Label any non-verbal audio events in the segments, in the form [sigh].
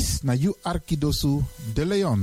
Dis na Arkidosu de Leon.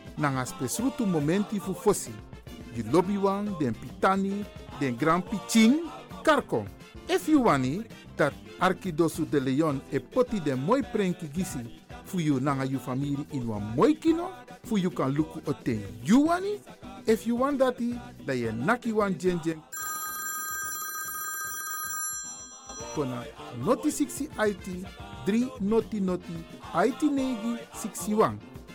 nanga spesrutu momenti fu fosi. Di lobby wan, den pitani, den grand piching, karko. If you wani, dat Arkidosu de Leon e poti den moi prenki gisi fu you nanga you family in wan moi kino, fu you kan luku oten you wani. If you want dati, da ye naki wan. Kona noti 60 IT 3 noti noti IT negi 61.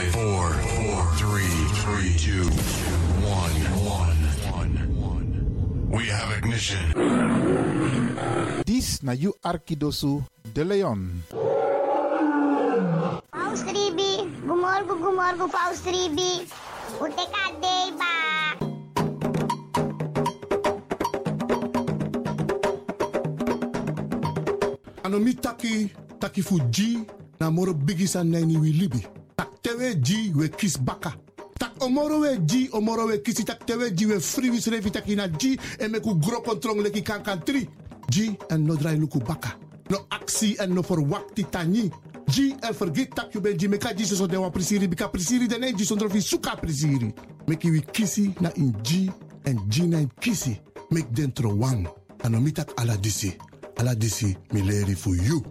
Five, five, four, four, three, three, two, one, one, one. We have ignition. This na you Arkidosu de Leon. Paus Ribi, gumorgo gumorgo Paus Ribi. Ute kadei ba. Anomi taki taki fu G na moro bigisa nani wi libi. Tak tewe G we kis baka. Tak omoro we G omoro we kisi tak tewe G we free wis revi taki na G en meku gro kontrong leki kan kan tri. G en no drai luku baka. No actie en no verwakti tani. G en vergeet tak you ben G meka G so dewa prisiri bika prisiri den G sondro fi suka prisiri. Meki wi kisi na in G en G na in kisi. Mek dentro wang. Anomi tak ala disi. Ala disi mi leri for you.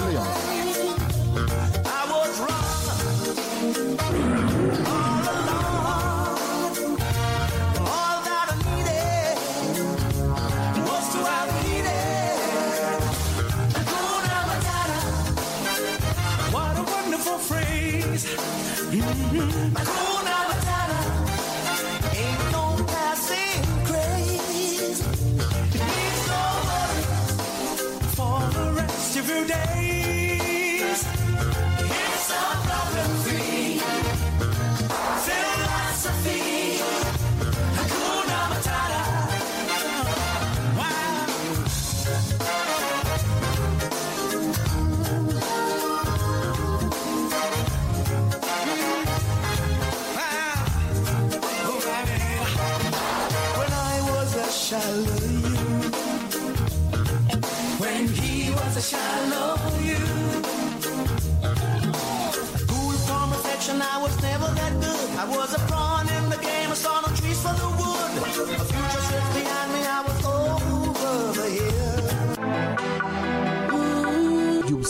My Arkidosu De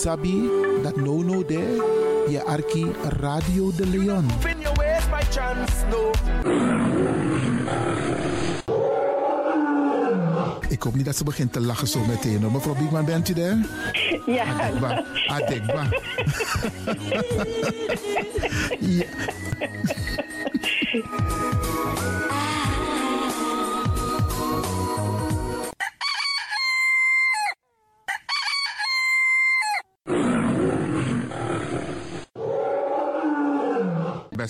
sabi that no no there. Je arki Radio de Leon. In your ways by chance, no. Ik hoop niet dat ze begint te lachen zo meteen. Mevrouw Biekman, bent u daar? Ja. Adekba. Adekba. ja.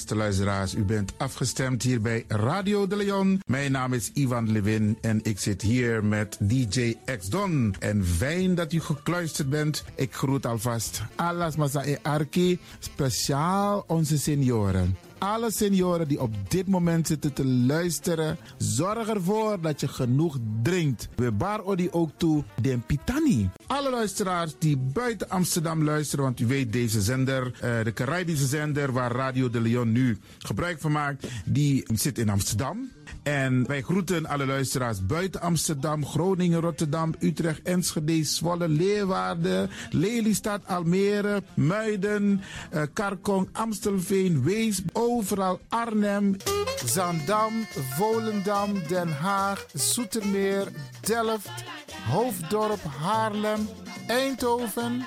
Beste luisteraars, u bent afgestemd hier bij Radio de Leon. Mijn naam is Ivan Levin en ik zit hier met DJ X Don. En fijn dat u gekluisterd bent. Ik groet alvast Alas Masa e Arki, speciaal onze senioren. Alle senioren die op dit moment zitten te luisteren, zorg ervoor dat je genoeg drinkt. We bar odi ook toe den pitani. Alle luisteraars die buiten Amsterdam luisteren, want u weet deze zender, eh, de Caribische zender waar Radio de Leon nu gebruik van maakt, die zit in Amsterdam. En wij groeten alle luisteraars buiten Amsterdam, Groningen, Rotterdam, Utrecht, Enschede, Zwolle, Leeuwarden, Lelystad, Almere, Muiden, eh, Karkong, Amstelveen, Wees, overal Arnhem, Zandam, Volendam, Den Haag, Zoetermeer, Delft, Hoofddorp, Haarlem, Eindhoven.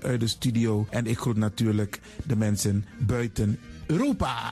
vanuit de studio. En ik groet natuurlijk de mensen buiten Europa.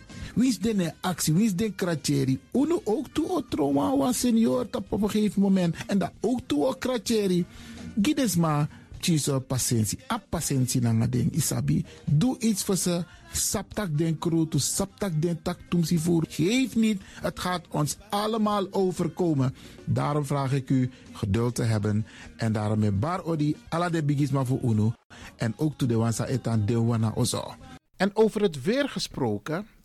Wie is de actie? Wie is de kratjeri? Uno ook toe o trauma was senior op een gegeven moment. En dat ook toe o kratjeri. Gides maar chiso patiëntie. A patiëntie na ding isabi. Doe iets voor ze. Saptak den kroto, saptak den tak tumsi voer. Geef niet, het gaat ons allemaal overkomen. Daarom vraag ik u geduld te hebben. En daarom met bar odi ala de bigisma voor uno. En ook toe de wansa etan de wana ozo. En over het weer gesproken,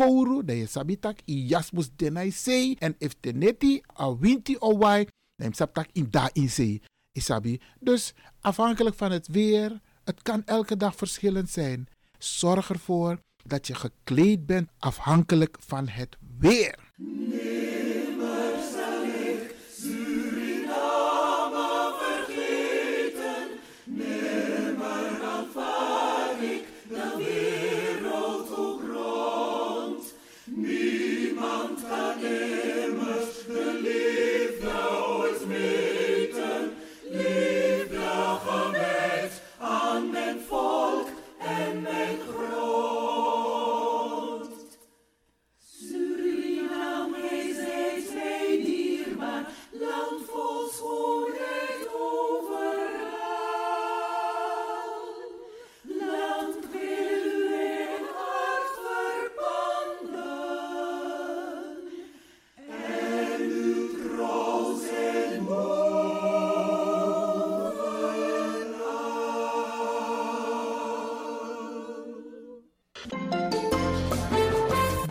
kouru, dan je sabitak i jasmus denai sei. En if teneti a winti o wai, je in da in sei. Isabi. Dus afhankelijk van het weer, het kan elke dag verschillend zijn. Zorg ervoor dat je gekleed bent afhankelijk van het weer.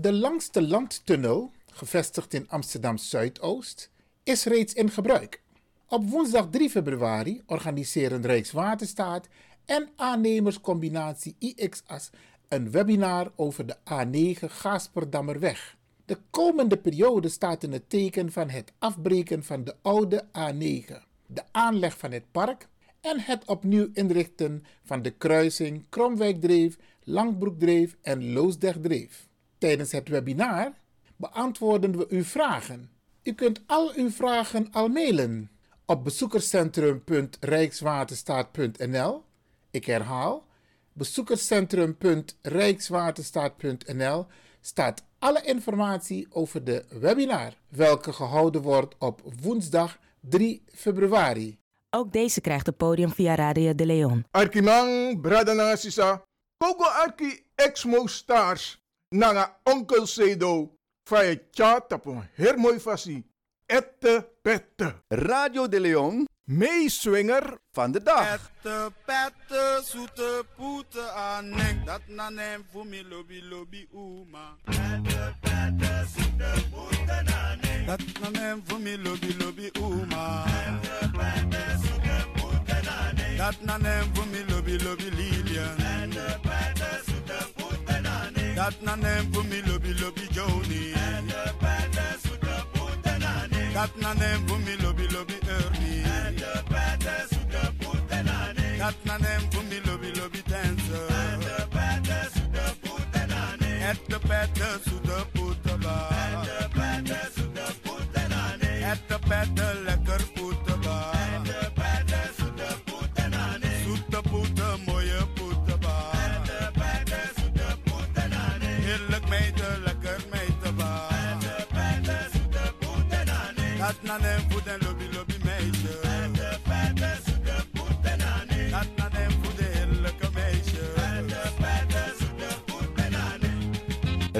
De langste landtunnel, gevestigd in Amsterdam Zuidoost, is reeds in gebruik. Op woensdag 3 februari organiseren Rijkswaterstaat en aannemerscombinatie IXAS een webinar over de A9 Gaasperdammerweg. De komende periode staat in het teken van het afbreken van de oude A9, de aanleg van het park en het opnieuw inrichten van de kruising Kromwijkdreef, Langbroekdreef en Loosdrechtdreef. Tijdens het webinar beantwoorden we uw vragen. U kunt al uw vragen al mailen op bezoekerscentrum.rijkswaterstaat.nl. Ik herhaal, bezoekerscentrum.rijkswaterstaat.nl staat alle informatie over de webinar, welke gehouden wordt op woensdag 3 februari. Ook deze krijgt het podium via Radio de Leon. Arkimang, Bradana Sisa, Kogo Arki Exmo Stars, Nanga Onkel Sedo, Faya chat op een heel mooi fassie. Ette Pette. Radio de Leon, meeswinger van de dag. Ette pette, zoete poete anek, dat na nem voor mi lobby lobby uma. Ette pette, zoete poete anek, dat na nem voor mi lobby lobby uma. Ette pette, zoete poete anek, dat na nem voor mi lobby lobby Lilian. Ette pette, zoete poete anek, dat na nem voor mi lobby lobby Joni. Ette pette, zoete poete anek, dat na nem voor mi lobby lobby Ernie. Ette pette, zoete poete anek, dat na nem voor mi lobby lobby dancer. Ette pette, zoete poete anek, ette pette, zoete poete ba. Ette pette, zoete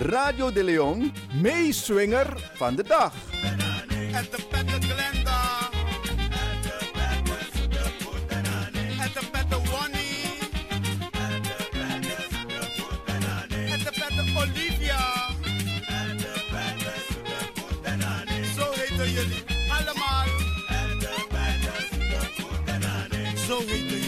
Radio de Leon, meeswinger van de dag. Olivia. Zo heten jullie allemaal. Zo heten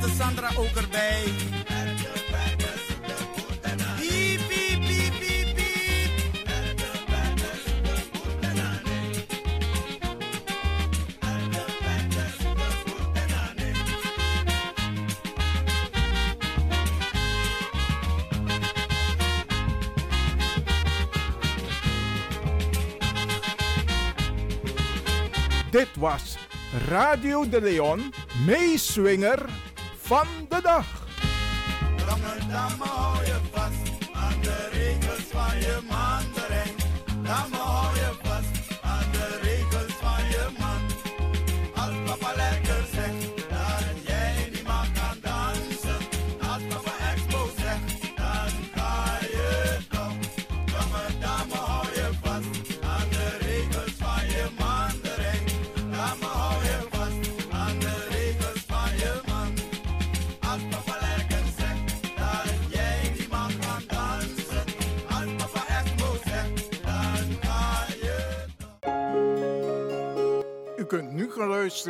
Ette pette Sandra ook erbij. Piep, piep. Dit was Radio de Leon, meeswinger van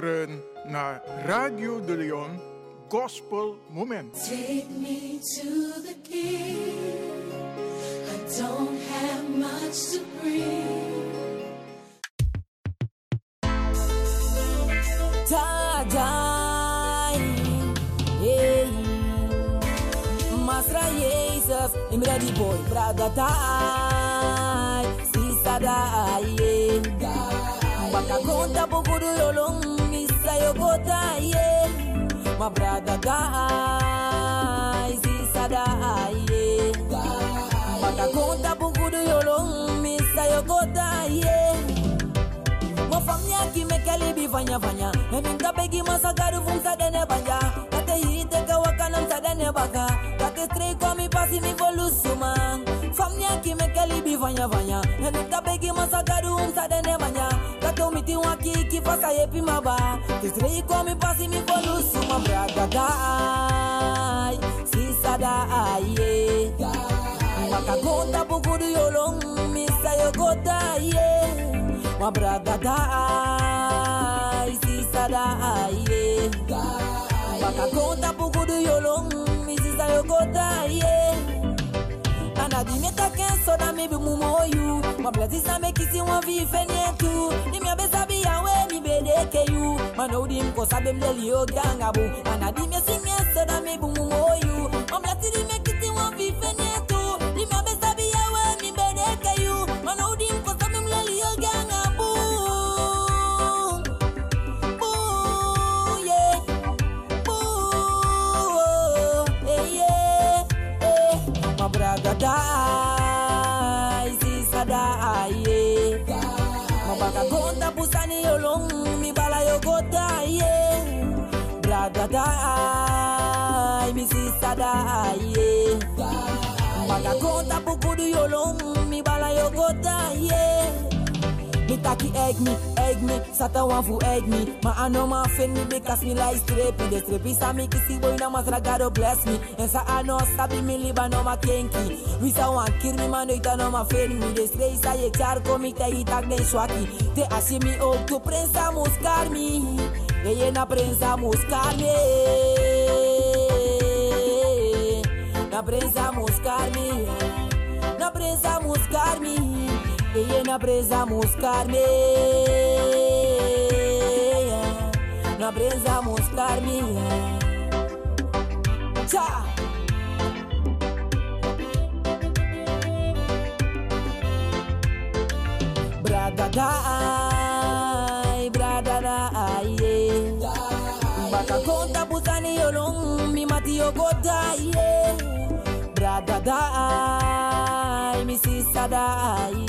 luisteren naar Radio de Leon gospel moment. Take me to the king. I don't have much to bring. Tadai, hey. Masra Jesus, I'm boy, sister die, Baka konta bukudu yolong, Kayogota, yeah. My brother dies, is a die, yeah. Makakota bugudu yolong, Miss Ayogota, yeah. Mofamia kimekeli bivanya vanya. Meminga begi masagaru funsa dene banja. Kate hite kawakanam sa dene baka. Kate stray kwa mi pasi mi volusuma. Famia kimekeli bivanya vanya. Meminga begi masagaru funsa dene banja. Tem um aqui que faça aí pimabá Desrei come passe me bolusse uma braga Gai, se sada aie é. Makagonda buguru me misa gota aie Uma braga gai, se sada aie é. Makagonda buguru me misa gota aie Nimeka kenso na mibi mumoyu Mwamblazisa mekisi wanvife nyetu Nimyabesabia we nibedeke yu Manaudi mkosabe mleli ogyangabu Anadimye You, na mibi mumoyu Mwamblazisa make die, yeah. My baka konta pusani yolong, mi bala yo go die, yeah. Brother die, mi sister die, yeah. Baka konta pukudu yolong, mi bala yo go die, yeah. Me taki egg me, egg me, sata wan fu egg me. Ma ano ma fen me because me like strepy. The strepy sa me kisi boy na masra God bless me. En sa ano sabi me liba no ma kenki. We sa wan kir me man ita no ma fen me. The stray sa ye char ko mi te itak den swaki. Te asi mi ook tu prensa muskar mi. Ye ye na prensa muskar me. Na prensa muskar me. Na prensa muskar me. Ei, não precisamos carne Não precisamos carne Tchau Brada da ai, brada da ai eh. Baka conta busani yolong mi mati yogoda eh. Brada da ai sisa dai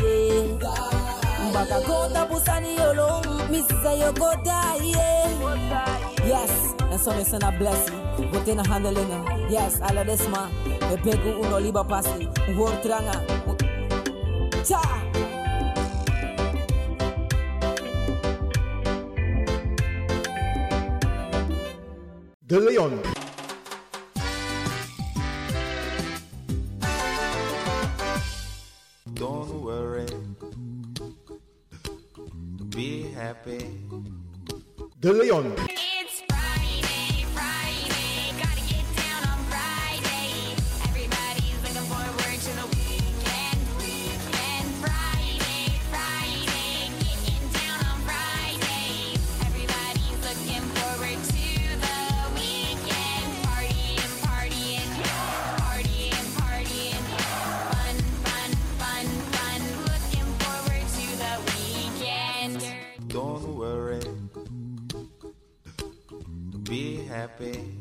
Baka konta pusani yolong Mi sisa yo go dai Yes En so me send a blessing. Bote na handle na Yes, ala des ma Me pegu uno liba pasi. Un word tranga. Cha! De Leon. Be happy. De Leon. Happy.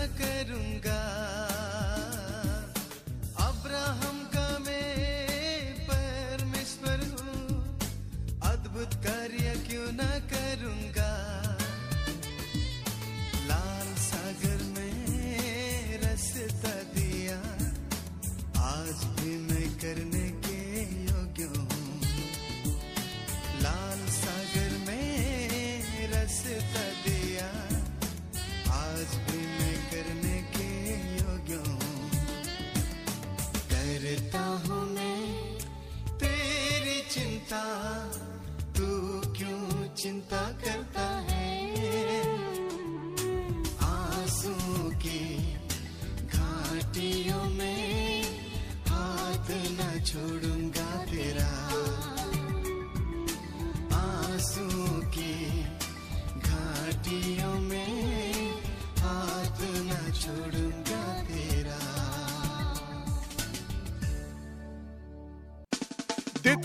करूँगा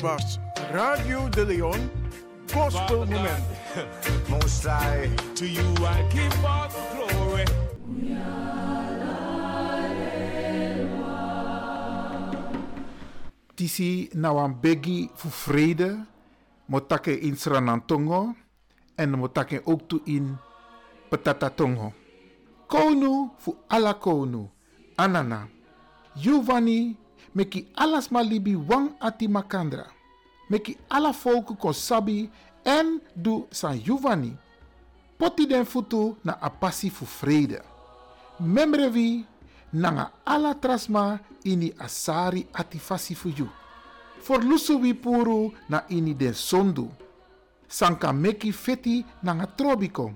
was Radio de Leon Gospel Moment. [laughs] Most High, to you I give all the glory. Tisi na wan begi fu vrede. Motake in Sranantongo. En motake ook toe in Petatatongo. Konu fu ala konu. Anana. Giovanni meki alas malibi wang ati makandra. Meki ala volku kon en du san Giovanni. Poti den futu na apasi fu vrede. Memrevi nanga ala trasma ini asari ati fasi fu you. For lusu wi puru na ini den sondu. Sanka meki feti nanga trobiko.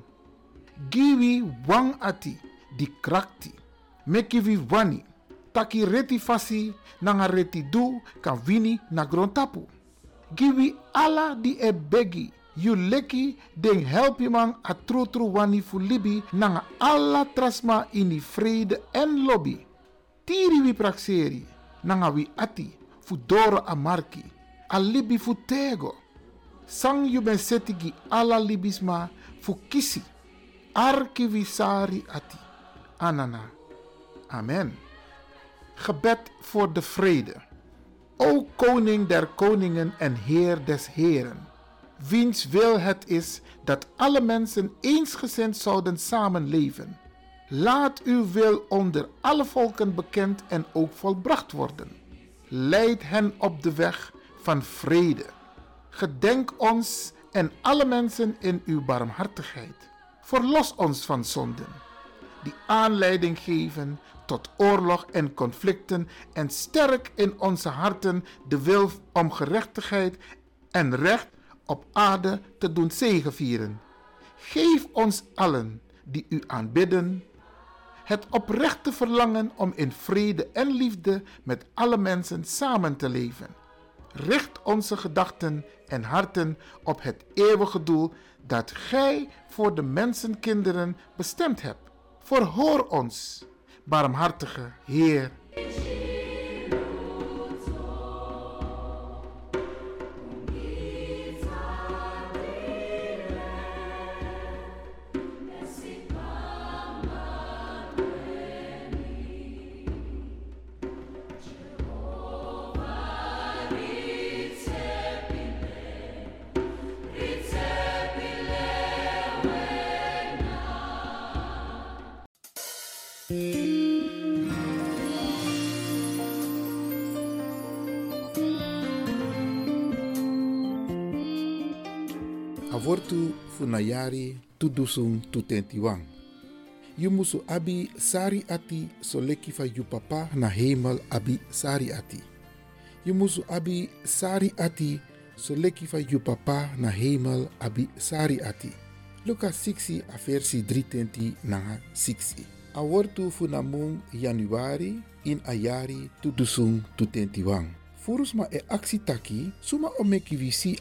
Giwi wang ati di krakti. Meki vi wani. Taki reti fasi nanga reti du kan wini na grontapu. Giwi ala di e. You leki den help man a tru wani fu libi nanga alla trasma ini vrede en lobby. Tiri wi praxeri nanga wi ati fu doro a marki. A libi fu tego. Sang you ben setigi alla libisma fu kisi. Arki wi sari ati. Anana. Amen. Gebed voor de vrede. O koning der koningen en heer des heren. wiens wil het is dat alle mensen eensgezind zouden samenleven. Laat uw wil onder alle volken bekend en ook volbracht worden. Leid hen op de weg van vrede. Gedenk ons en alle mensen in uw barmhartigheid. Verlos ons van zonden, die aanleiding geven tot oorlog en conflicten en sterk in onze harten de wil om gerechtigheid en recht op aarde te doen zegevieren. Geef ons allen die u aanbidden het oprechte verlangen om in vrede en liefde met alle mensen samen te leven. Richt onze gedachten en harten op het eeuwige doel dat Gij voor de mensenkinderen bestemd hebt. Verhoor ons, barmhartige Heer. Avortu funayari tudusung tutentiwang. You musu abi sari ati so leki fa yu papa na hemel abi sari ati. You musu abi sari ati so leki fa yu papa na hemel abi sari ati. Luka 6 a versi 320 na 6. Awortu funamung januari in ayari tudusung tutentiwang. Furus ma e aksi taki, suma o meki visi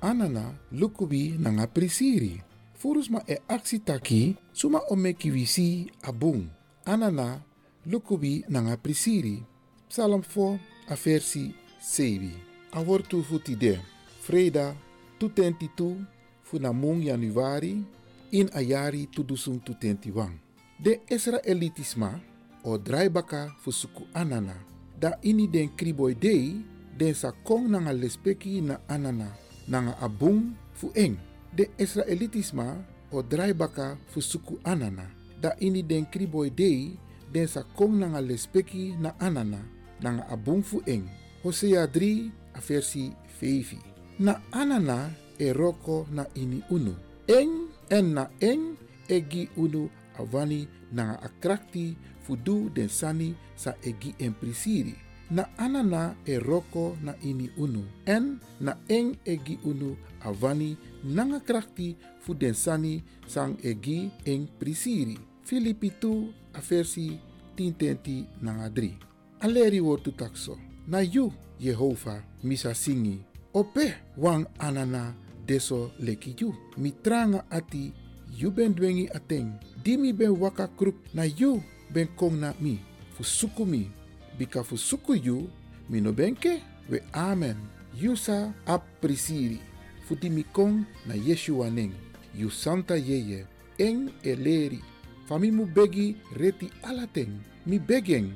anana lukubi nanga prisiri. Furus ma e aksi taki, suma o meki visi abung, anana lukubi nanga prisiri. Psalm 4 a versi 7. Awortu futide, freda tutentitu funamung januari in ayari tudusung tutentiwang. De Israelitisma o draibaka fusuku anana da ini den kriboy dei den sa kong nanga lespeki na anana nanga abung fu eng. De Israelitisma o draibaka fu suku anana da ini den kriboy dei den sa kong nanga lespeki na anana nanga abung fu eng. Hosea 3 a versi 5. Na anana e roko na ini unu. Eng en na eng egi unu avani nanga akrakti fudu den sani sa egi en prisiri. Na anana e roko na ini unu. En na eng egi unu avani nanga krakti fu den sani sang egi en prisiri. Filipi 2 a versi 10 tenti nanga 3. Aleri wortu takso. Na you, Jehovah, misa singi. Ope wang anana deso leki you. Mitranga ati you ben ateng. Dimi ben waka kruk na you ben kong na mi. Fusuku mi. Bika fusuku you, mi benke, we amen. Yusa ap prisiri. Futi mi kong na Yeshua neng. You santa yeye. Eng eleri. Fami mu begi reti alateng. Mi begeng.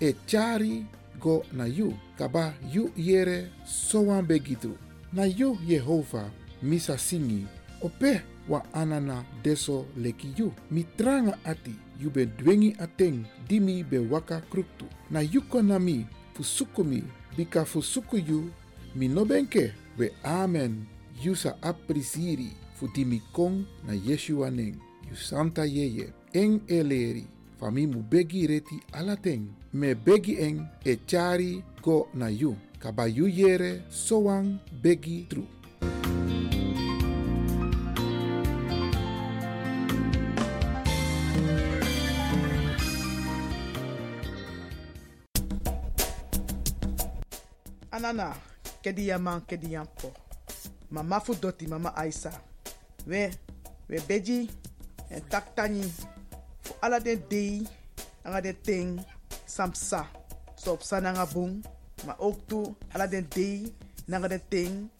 E chari go na you. Kaba you yere sowan begitru. Na you Jehovah misa singi. Ope wa anana deso leki you. Mi tranga ati. Ben dwengi ateng. Dimi be waka kruktu. Na konami. Fusuku mi. Bika fusuku you. Mi. We amen. Yusa aprisiri. Futimi kong na Yeshua neng. You santa yeye. Eng eleri. Fami mu begi reti alateng. Me begi eng e chari go na you. Kaba you yere soang begi tru. Anana, kedi yaman kedi yampo. Mama fu doti mama Aisa. We, we beji en taktani. Fu ala den dei, anga den ting, samsa. So op sa nanga maar ook toe ala den dei, nanga den ting,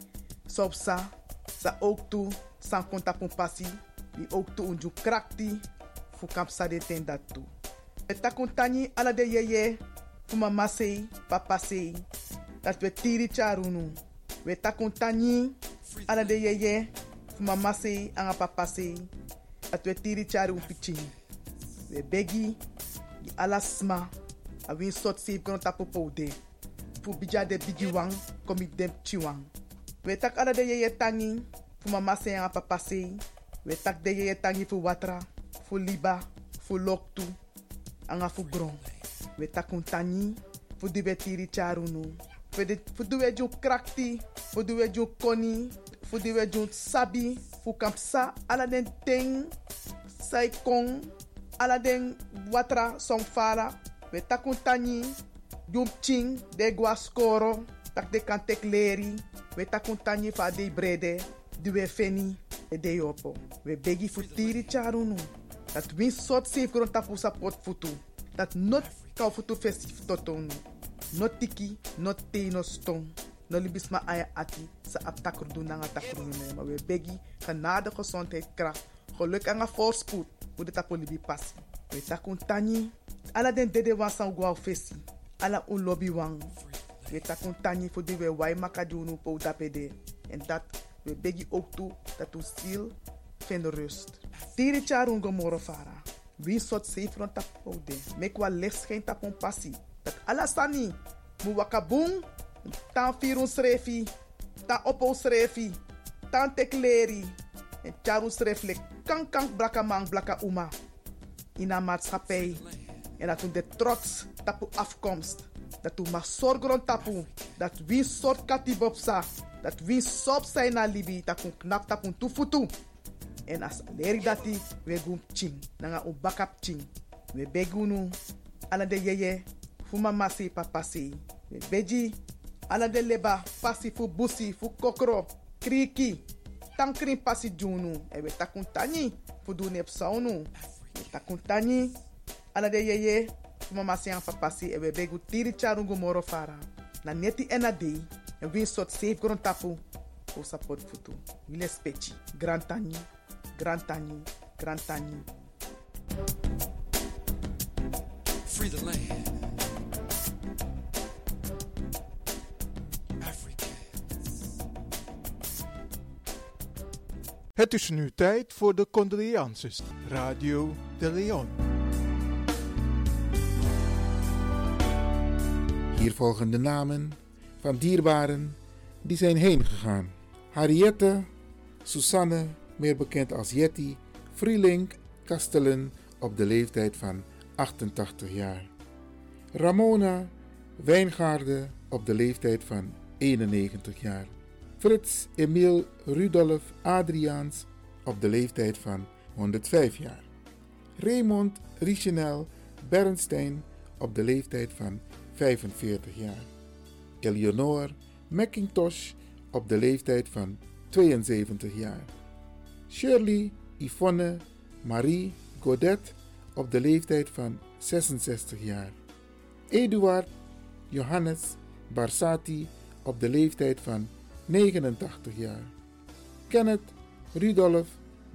so op sa. Sa ook toe, san konta pun pasi. Die ook toe unju krakti, fu kapsa de ten dat toe. We takuntani ala de yeye, fu mama sei, papa sei. Dat we tiri charunu. We takuntani ala de yeye mama se anga papa se dat we tiri chari un piching we begi di ala sma a win sot save kono tapo fu bija de bigi wang komi dem we tak ala de yeye tangi mama se anga papa se we tak de yeye tangi fu watra fu liba. Fu loktu anga fu gron we tak un tangi fu di we we ju krakti di we ju koni di we ju sabi fu kampsa ala den ting sai watra song fala we tak un tangi jum ching de gua skoro tak de kan tek leri we tak un tangi fa de brede di we feni e de yopo. We begi fu tiri charu nu dat win sot safe gron tapu sa pot futu dat not kau futu festif totonu not tiki not te no stong no libis ma aya ati sa ap takrudu nanga takrudu ne. Maar we begi genade gezondheid kracht geluk en voorspoed hoe de tapo libi passi we takun tani ala den dede wan fesi. Ala un lobby wan we takun tani voor die we wai makadunu po dapede en dat we begi ook toe dat u ziel vindt rust. Tiri charun gomoro fara. Wie sot safe rond tapo de. Mek wa licht tapon passi dat ala sani mu wakabung tan firun srefi tan opo srefi tan tekleri en charu srefle kan kan blaka man blaka uma. In een maatschappij en dat u de trots tapu afkomst dat u mag zorgen tapu dat wie soort katibopsa dat wie sop zijn na libi dat u knap tapu tufutu en as leri dati we gum ching nanga u bakap ching we begunu ala de yeye fu mama si papa si. We beji ala de leba pasi fu busi fu kokro kriki. Tankrin pasi junu e we takun tani fu du nep saunu. We takun tani ala de yeye fu e we begu tiri charungu moro fara. Na neti ena dei e win sot safe gron tapu o support futu. Wile speci grand tani grand tani grand tani Free the land. Het is nu tijd voor de condolences. Radio de Leon. Hier volgen de namen van dierbaren die zijn heen gegaan. Harriette, Susanne, meer bekend als Jetty, Vrielink, Kastelen op de leeftijd van 88 jaar. Ramona Wijngaarde op de leeftijd van 91 jaar. Frits Emil Rudolf Adriaans op de leeftijd van 105 jaar. Raymond Richenel Bernstein op de leeftijd van 45 jaar. Eleonore McIntosh op de leeftijd van 72 jaar. Shirley Yvonne Marie Godet op de leeftijd van 66 jaar. Eduard Johannes Barsati op de leeftijd van 89 jaar. Kenneth Rudolf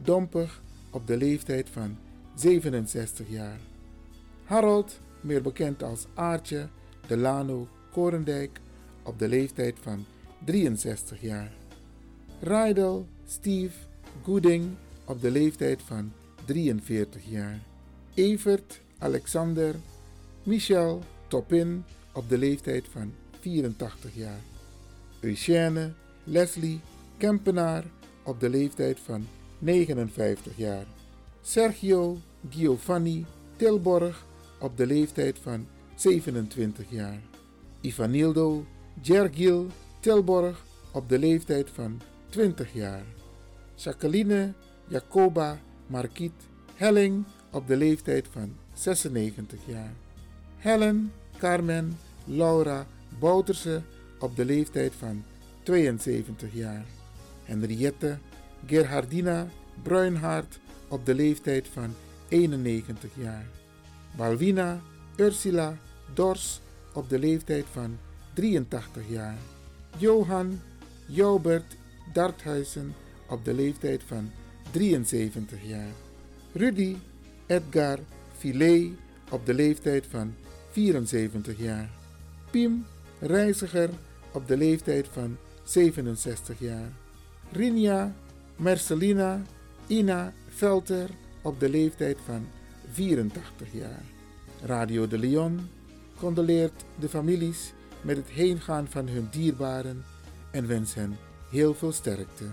Domper op de leeftijd van 67 jaar. Harold, meer bekend als Aartje Delano Korendijk op de leeftijd van 63 jaar. Rydel Steve Gooding op de leeftijd van 43 jaar. Evert Alexander Michel Topin op de leeftijd van 84 jaar. Eugène Leslie Kempenaar op de leeftijd van 59 jaar. Sergio Giovanni Tilborg op de leeftijd van 27 jaar. Ivanildo Gergil Tilborg op de leeftijd van 20 jaar. Jacqueline Jacoba Marquiet Helling op de leeftijd van 96 jaar. Helen Carmen Laura Bouterse op de leeftijd van 72 jaar. Henriette Gerhardina Bruinhart op de leeftijd van 91 jaar. Balwina Ursula Dors op de leeftijd van 83 jaar. Johan Joubert Darthuizen op de leeftijd van 73 jaar. Rudy Edgar Filet op de leeftijd van 74 jaar. Piem Reiziger op de leeftijd van 67 jaar. Rinja Mercelina Ina Velter op de leeftijd van 84 jaar. Radio de Leon condoleert de families met het heengaan van hun dierbaren en wens hen heel veel sterkte.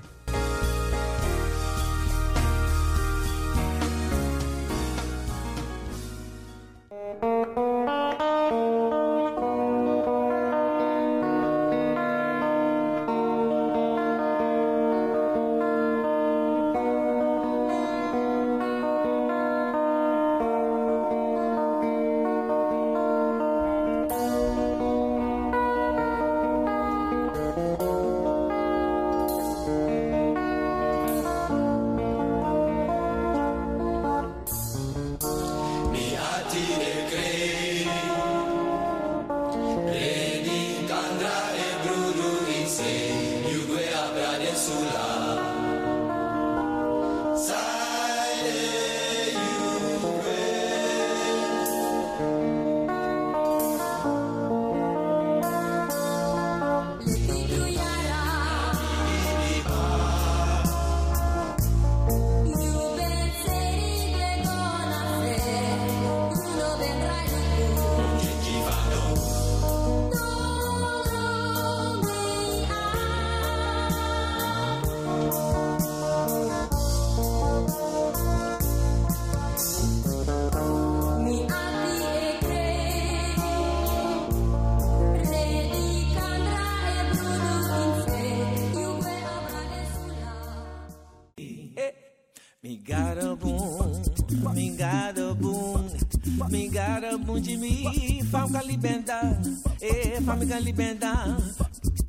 de mim, falca libenda, eh, e famiga libenda,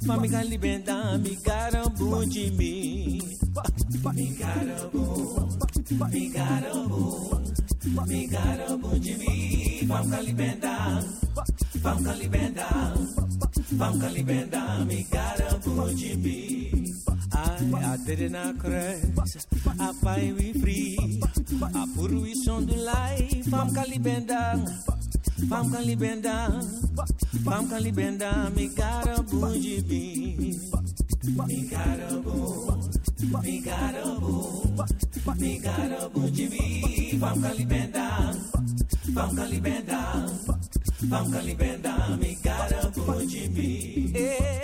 famiga libenda, me garambu de mim. Me garambu, me garambu, me garambu de mim, falca libenda, falca libenda, falca libenda, me garambu de mim. I, I didn't crash, I find we free. I put we on the life, I'm Calibenda. Pam kalibenda, pam kalibenda, mi karabu me Mi me mi me mi karabu jibi. Pam kalibenda, pam kalibenda. Banka libenda mi garabu jibi. Eh,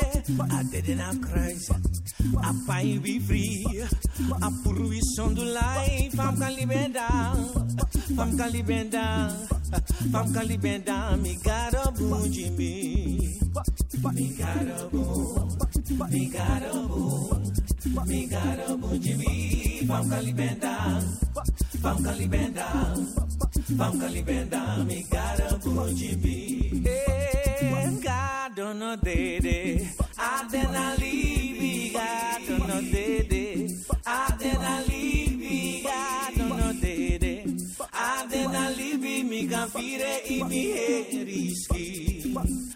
Até na crise, a pai be free. A poluição do life, banka libenda, banka libenda, banka libenda mi garabu jibi. Mi garabu, mi garabu, mi garabu jibi. Banka libenda, banka libenda. Got a bougie me. I'm calibenda. I'm calibenda. I'm calibenda. Me got a bougie me. Eh, God don't know dede. Adena libi. God don't know dede. Adena libi. God don't know dede. Adena libi. Mi kan fire i mi heriski.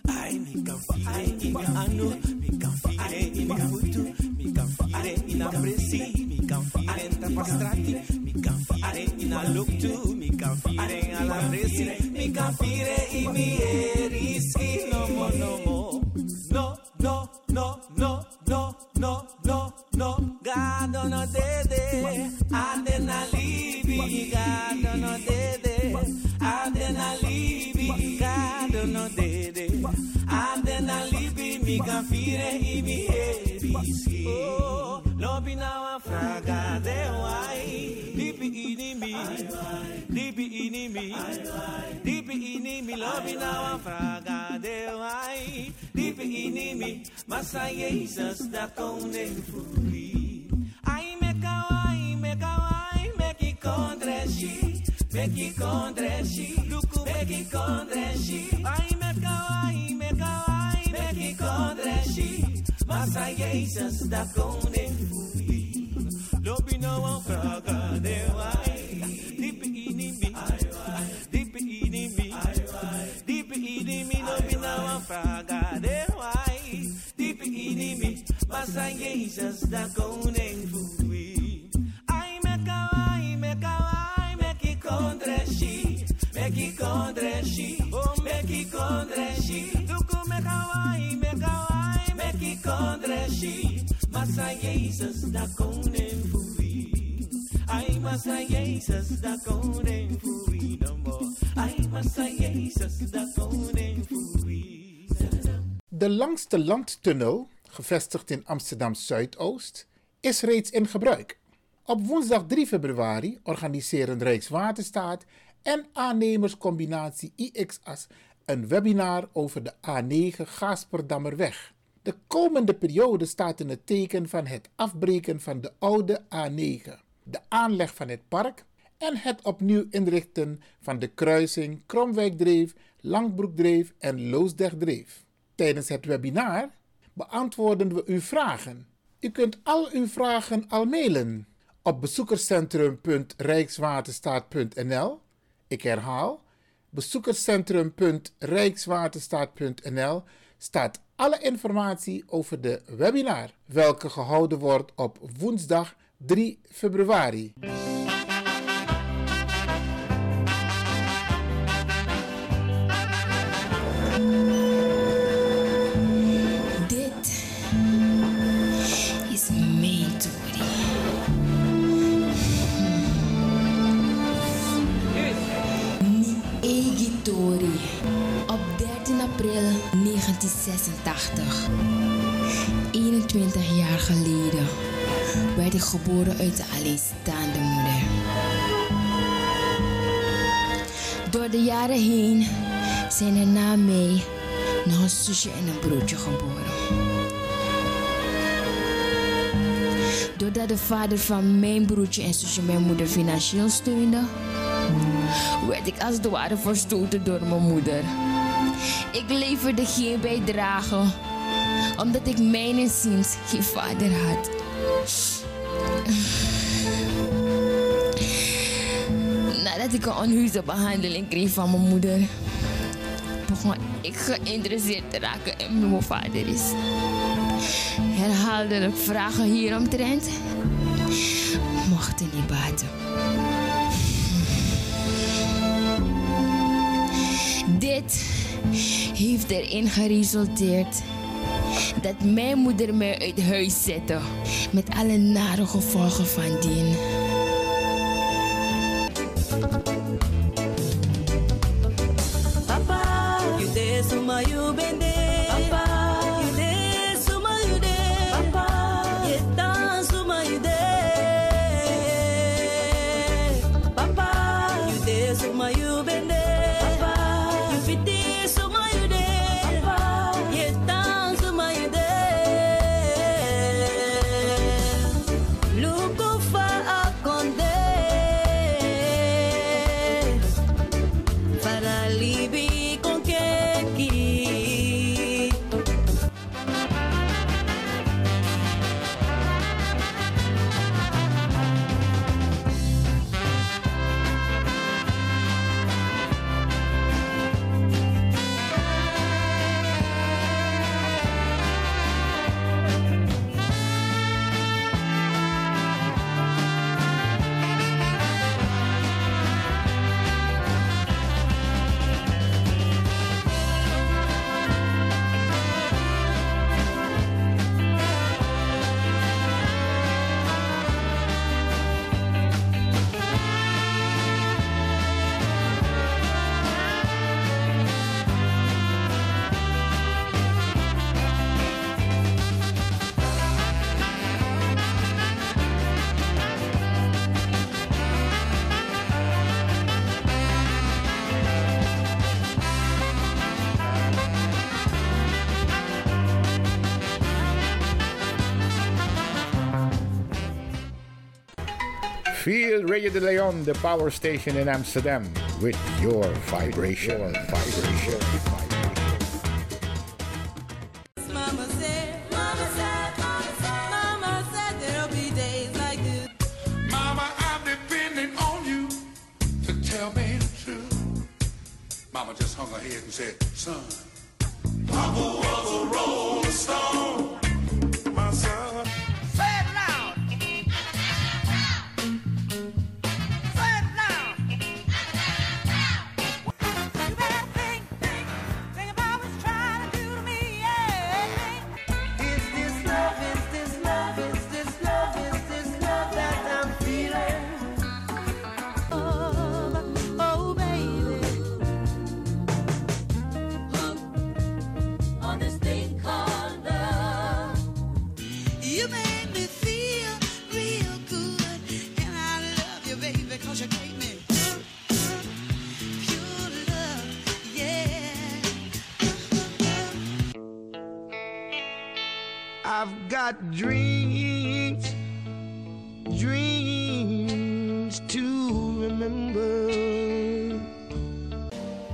Ai mi kan fire i mi anu. Mi kan fire i mi futu. Mi kan fire in a presi. Mi kan fire in tapastrati. Mi kan fire in a look to. Mi kan fire alla presi. Mi kan fire i mi heriski. No more, no more. No, no, no, no, no, no, no, no. God don't know dede. Adena libi. God don't know dede. Adena libi. God don't know dede. Adena libi. Mi kan fire i mi heriski. Oh, lobi na wa fraga de wai. Ini mi. Lobi na wa fraga de wai. Dipi ini mi. Masa Jesus da koning furi. Ai me kawai, me kawai, me ki kondreshi. Me ki kondreshi. Luku me ki kondreshi. Ai me kawai, me kawai, me ki kondreshi. Masa Jesus da koning furi. Masa Jesus da koning furi. Ai me kawai, me kawai, me ki kondreshi. Me ki kondreshi. Oh, me ki Meki kondreshi. Duku me kawaii, me kawaii, meki kondreshi. Massa Jezus, da koning fui. Ai, Massa Jezus, da koning fui no more. Ai, Massa Jezus, da koning fui. De langste landtunnel, gevestigd in Amsterdam Zuidoost, is reeds in gebruik. Op woensdag 3 februari organiseren Rijkswaterstaat en aannemerscombinatie IXAS een webinar over de A9 Gaasperdammerweg. De komende periode staat in het teken van het afbreken van de oude A9, de aanleg van het park en het opnieuw inrichten van de kruising Kromwijkdreef, Langbroekdreef en Loosdrechtdreef. Tijdens het webinar beantwoorden we uw vragen. U kunt al uw vragen al mailen op bezoekerscentrum.rijkswaterstaat.nl. Ik herhaal, bezoekerscentrum.rijkswaterstaat.nl staat alle informatie over de webinar, welke gehouden wordt op woensdag 3 februari. 1986, 21 jaar geleden, werd ik geboren uit een alleenstaande moeder. Door de jaren heen zijn er na mij nog een zusje en een broertje geboren. Doordat de vader van mijn broertje en zusje mijn moeder financieel steunde, werd ik als het ware verstoten door mijn moeder. Ik leverde geen bijdrage, omdat ik mijn inziens geen vader had. Nadat ik een onheuse behandeling kreeg van mijn moeder, begon ik geïnteresseerd te raken in wie mijn vader is. Herhaaldelijk vragen hieromtrent mochten niet baten. Dit heeft erin geresulteerd dat mijn moeder mij uit huis zette met alle nare gevolgen van dien. Feel Radio de Leon, the power station in Amsterdam, with your vibration. Your vibration.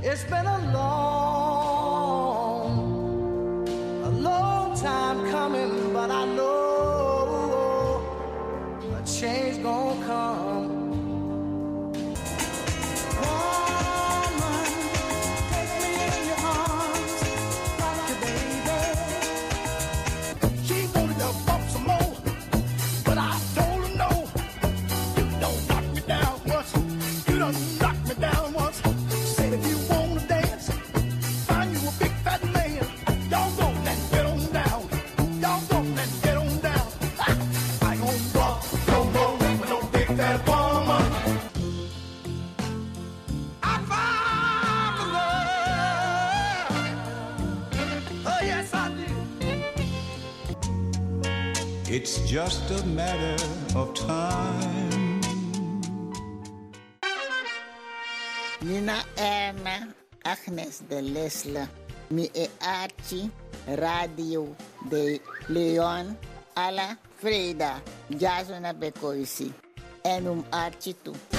It's been a long just a matter of time. Nina Erna, Agnes de Lesla, mi e Archie, Radio de Leon, Ala Freda, Jasona Becoisi, enum Archie tu.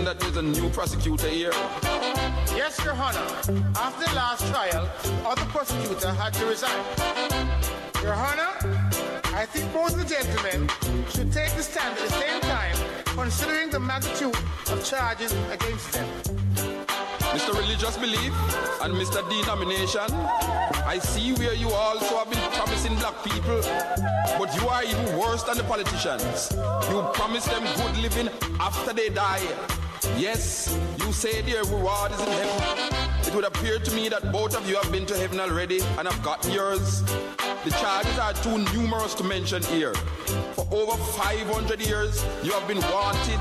Noticing that there's a new prosecutor here. Yes, Your Honor. After the last trial, other prosecutor had to resign. Your Honor, I think both the gentlemen should take the stand at the same time, considering the magnitude of charges against them. Mr. Religious Belief and Mr. Denomination, I see where you also have been promising black people, but you are even worse than the politicians. You promise them good living after they die. Yes, you say their reward is in heaven. It would appear to me that both of you have been to heaven already and have gotten yours. The charges are too numerous to mention here. For over 500 years, you have been wanted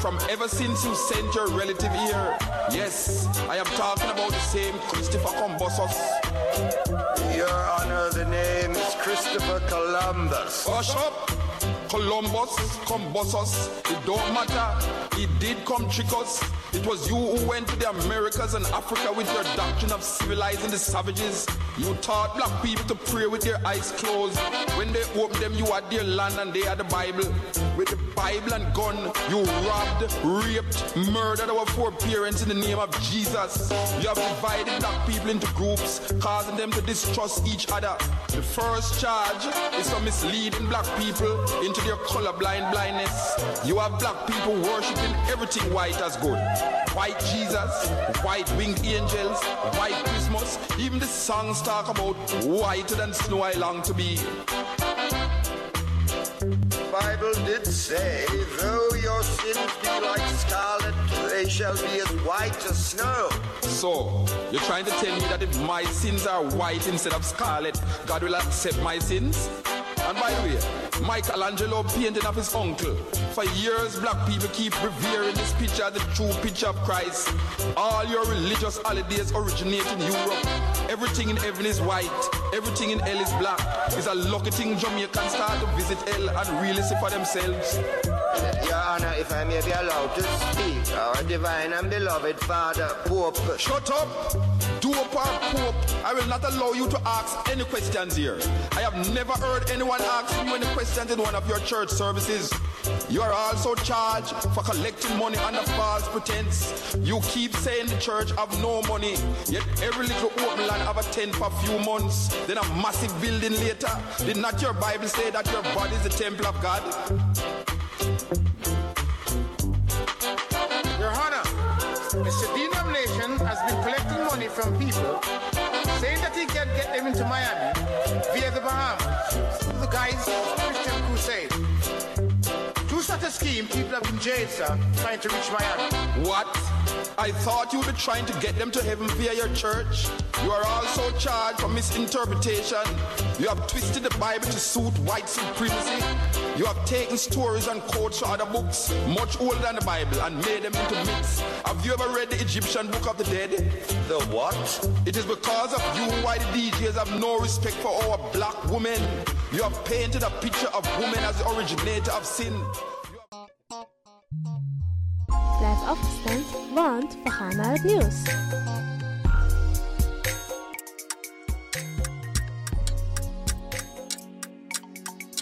from ever since you sent your relative here. Yes, I am talking about the same Christopher Combosos. Your Honor, the name is Christopher Columbus. Hush up! Columbus, Combosos, it don't matter. He did come trick us. It was you who went to the Americas and Africa with your doctrine of civilizing the savages. You taught black people to pray with their eyes closed. When they opened them, you had their land and they had the Bible. With the Bible and gun, you robbed, raped, murdered our foreparents in the name of Jesus. You have divided black people into groups, causing them to distrust each other. The first charge is for misleading black people into their colorblind blindness. You have black people worshiping everything white as good. White Jesus, white winged angels, white Christmas. Even the songs talk about whiter than snow I long to be. Bible did say, though your sins be like scarlet, they shall be as white as snow. So, you're trying to tell me that if my sins are white instead of scarlet, God will accept my sins? And by the way, Michelangelo painting of his uncle. For years, black people keep revering this picture the true picture of Christ. All your religious holidays originate in Europe. Everything in heaven is white. Everything in hell is black. It's a lucky thing Jamaicans start to visit hell and really see for themselves. Your Honor, if I may be allowed to speak, our divine and beloved Father, Pope. Shut up! Dope or Pope, I will not allow you to ask any questions here. I have never heard anyone asking you any questions in one of your church services. You are also charged for collecting money under false pretense. You keep saying the church have no money, yet every little open land have a tent for a few months, then a massive building later. Did not your Bible say that your body is the temple of God? Your Honor, Mr. Denomination from people, saying that he can get them into Miami via the Bahamas through the guise of Christian Crusade. To such a scheme, people have been jailed, sir, trying to reach Miami. What? I thought you were trying to get them to heaven via your church. You are also charged for misinterpretation. You have twisted the Bible to suit white supremacy. You have taken stories and quotes from other books, much older than the Bible, and made them into myths. Have you ever read the Egyptian Book of the Dead? The what? It is because of you why the DJs have no respect for our black women. You have painted a picture of women as the originator of sin. Blijf afgestemd, want we gaan naar het nieuws.